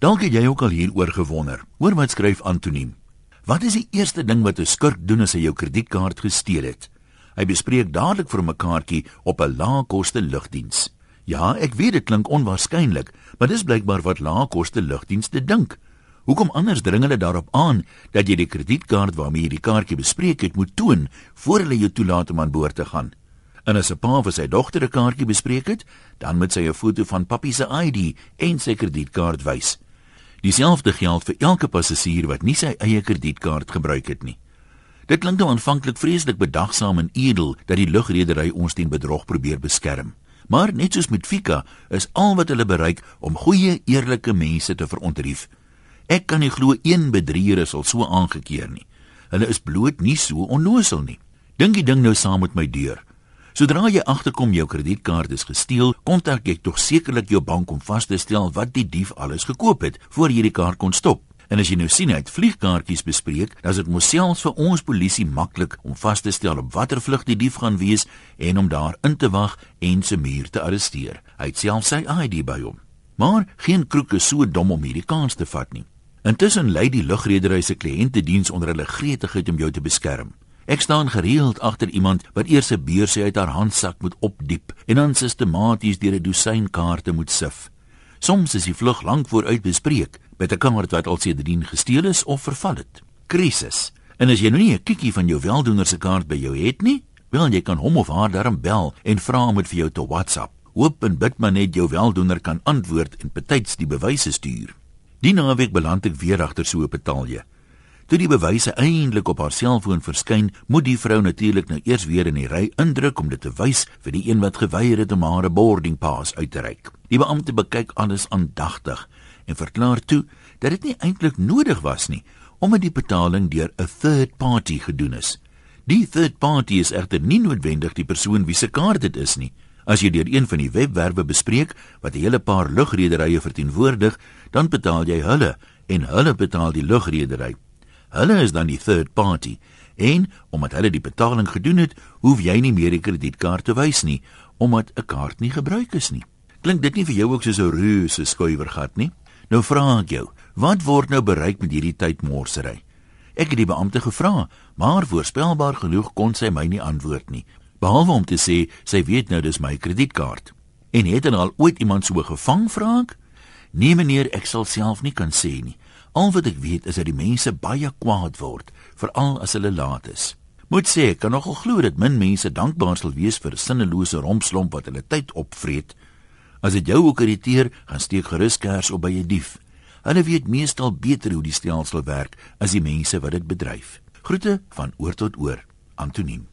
Dalk het jy ook al hieroor gewonder. Hoor wat skryf Antoniem. Wat is die eerste ding wat 'n skurk doen as hy jou kredietkaart gesteel het? Hy bespreek dadelik vir 'n kaartjie op 'n laagkoste lugdiens. Ja, ek weet dit klink onwaarskynlik, maar dis blykbaar wat laagkoste lugdienste dink. Hoekom anders dring hulle daarop aan dat jy die kredietkaart waarmee jy die kaartjie bespreek het moet toon voor hulle jou toelaat om aan boord te gaan? En as 'n pa vir sy dogter 'n kaartjie bespreek het, dan moet sy 'n foto van pappie se ID en sy kredietkaart wys. Dieselfde geld vir elke passasier wat nie sy eie kredietkaart gebruik het nie. Dit klink nou aanvanklik vreeslik bedagsaam en edel dat die lugredery ons teen bedrog probeer beskerm. Maar net soos met Fika is al wat hulle bereik om goeie, eerlike mense te verontrief. Ek kan nie glo een bedrieger sal so aangekeer nie. Hulle is bloot nie so onnosel nie. Dink die ding nou saam met my deur. Sodra jy agterkom jou kredietkaart is gesteel, kontak jy tog sekerlik jou bank om vas te stel wat die dief alles gekoop het voor jy die kaart kon stop. En as jy nou sien hy het vliegkaartjies bespreek, dan is dit mos selfs vir ons polisie maklik om vas te stel op watter vlug die dief gaan wees en om daar in te wag en se muur te arresteer. Hy het self sy ID by hom. Maar geen kroek is so dom om hierdie kans te vat nie. Intussen lei die lugredery se kliëntediens onder hulle gretigheid om jou te beskerm. Ek staan gereeld agter iemand wat eers 'n beursie uit haar handsak moet opdiep en dan sistematies deur 'n dosyn kaarte moet sif. Soms is die vlug lank vooruit bespreek met 'n kaart wat al sedertdien gesteel is of verval het. Krisis. En as jy nou nie 'n kiekie van jou weldoener se kaart by jou het nie, wel jy kan hom of haar darm bel en vra om dit vir jou te WhatsApp. Hoop en bid maar net jou weldoener kan antwoord en betyds die bewyse stuur. Die naweek beland ek weer agter so 'n betalje. Toe die bewyse eintlik op haar selfoon verskyn, moet die vrou natuurlik nou eers weer in die ry indruk om dit te wys vir die een wat geweier het om haar boarding pass uit te reik. Die beampte bekyk alles aandagtig en verklaar toe dat dit nie eintlik nodig was nie omdat die betaling deur 'n third party gedoen is. Die third party is egter nie noodwendig die persoon wie se kaart dit is nie. As jy deur een van die webwerwe bespreek wat 'n hele paar lugrederye verteenwoordig, dan betaal jy hulle en hulle betaal die lugredery. Hulle is dan die third party en omdat hulle die betaling gedoen het, hoef jy nie meer die kredietkaart te wys nie omdat 'n kaart nie gebruik is nie. Klink dit nie vir jou ook soos 'n reuse skuiwergat nie? Nou vra ek jou, wat word nou bereik met hierdie tydmorsery? Ek het die beampte gevra, maar voorspelbaar genoeg kon sy my nie antwoord nie, behalwe om te sê sy weet nou dis my kredietkaart. En het dan al ooit iemand so gevang vra ek? Nee meneer, ek sal self nie kan sê nie. Al wat ek weet is dat die mense baie kwaad word, veral as hulle laat is. Moet sê, ek kan nogal glo dat min mense dankbaar sal wees vir 'n sinnelose rompslomp wat hulle tyd opvreet. As dit jou ook irriteer, gaan steek gerus kers op by 'n dief. Hulle weet meestal beter hoe die stelsel werk as die mense wat dit bedryf. Groete van oor tot oor. Antoniem